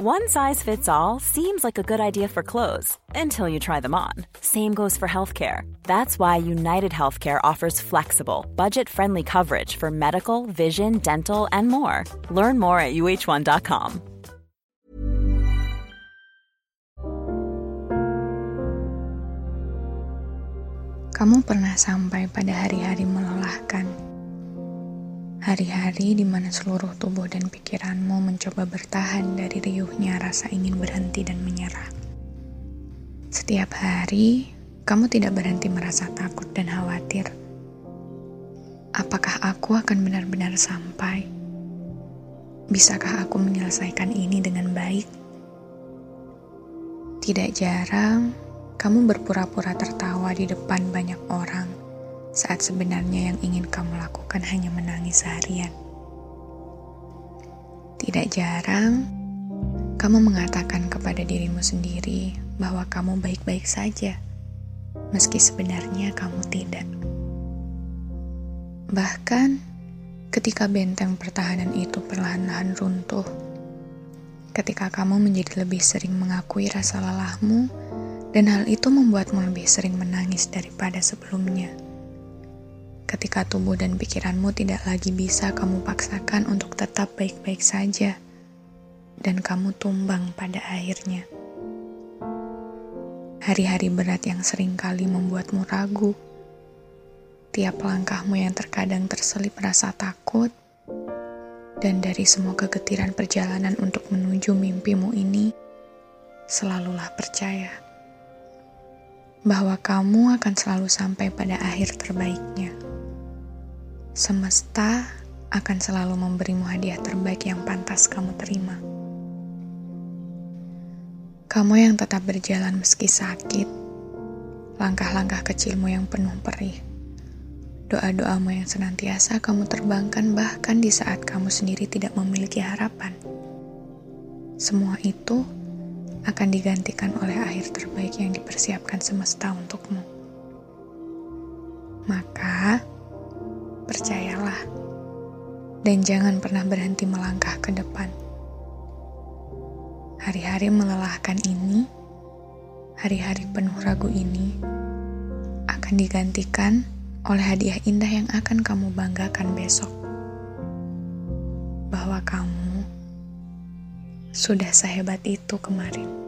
One size fits all seems like a good idea for clothes until you try them on. Same goes for healthcare. That's why United Healthcare offers flexible, budget friendly coverage for medical, vision, dental, and more. Learn more at uh1.com. Kamu pernah sampai pada hari-hari melelahkan Hari-hari di mana seluruh tubuh dan pikiranmu mencoba bertahan dari riuhnya rasa ingin berhenti dan menyerah. Setiap hari, kamu tidak berhenti merasa takut dan khawatir. Apakah aku akan benar-benar sampai? Bisakah aku menyelesaikan ini dengan baik? Tidak jarang, kamu berpura-pura tertawa di depan banyak orang saat sebenarnya yang ingin kamu lakukan hanya menangis seharian. Tidak jarang, kamu mengatakan kepada dirimu sendiri bahwa kamu baik-baik saja, meski sebenarnya kamu tidak. Bahkan ketika benteng pertahanan itu perlahan-lahan runtuh, ketika kamu menjadi lebih sering mengakui rasa lelahmu, dan hal itu membuatmu lebih sering menangis daripada sebelumnya ketika tubuh dan pikiranmu tidak lagi bisa kamu paksakan untuk tetap baik-baik saja, dan kamu tumbang pada akhirnya. Hari-hari berat yang sering kali membuatmu ragu, tiap langkahmu yang terkadang terselip rasa takut, dan dari semua kegetiran perjalanan untuk menuju mimpimu ini, selalulah percaya bahwa kamu akan selalu sampai pada akhir terbaiknya. Semesta akan selalu memberimu hadiah terbaik yang pantas kamu terima. Kamu yang tetap berjalan meski sakit, langkah-langkah kecilmu yang penuh perih, doa-doamu yang senantiasa kamu terbangkan bahkan di saat kamu sendiri tidak memiliki harapan. Semua itu akan digantikan oleh akhir terbaik yang dipersiapkan semesta untukmu. Maka, dan jangan pernah berhenti melangkah ke depan. Hari-hari melelahkan ini, hari-hari penuh ragu ini, akan digantikan oleh hadiah indah yang akan kamu banggakan besok. Bahwa kamu sudah sehebat itu kemarin.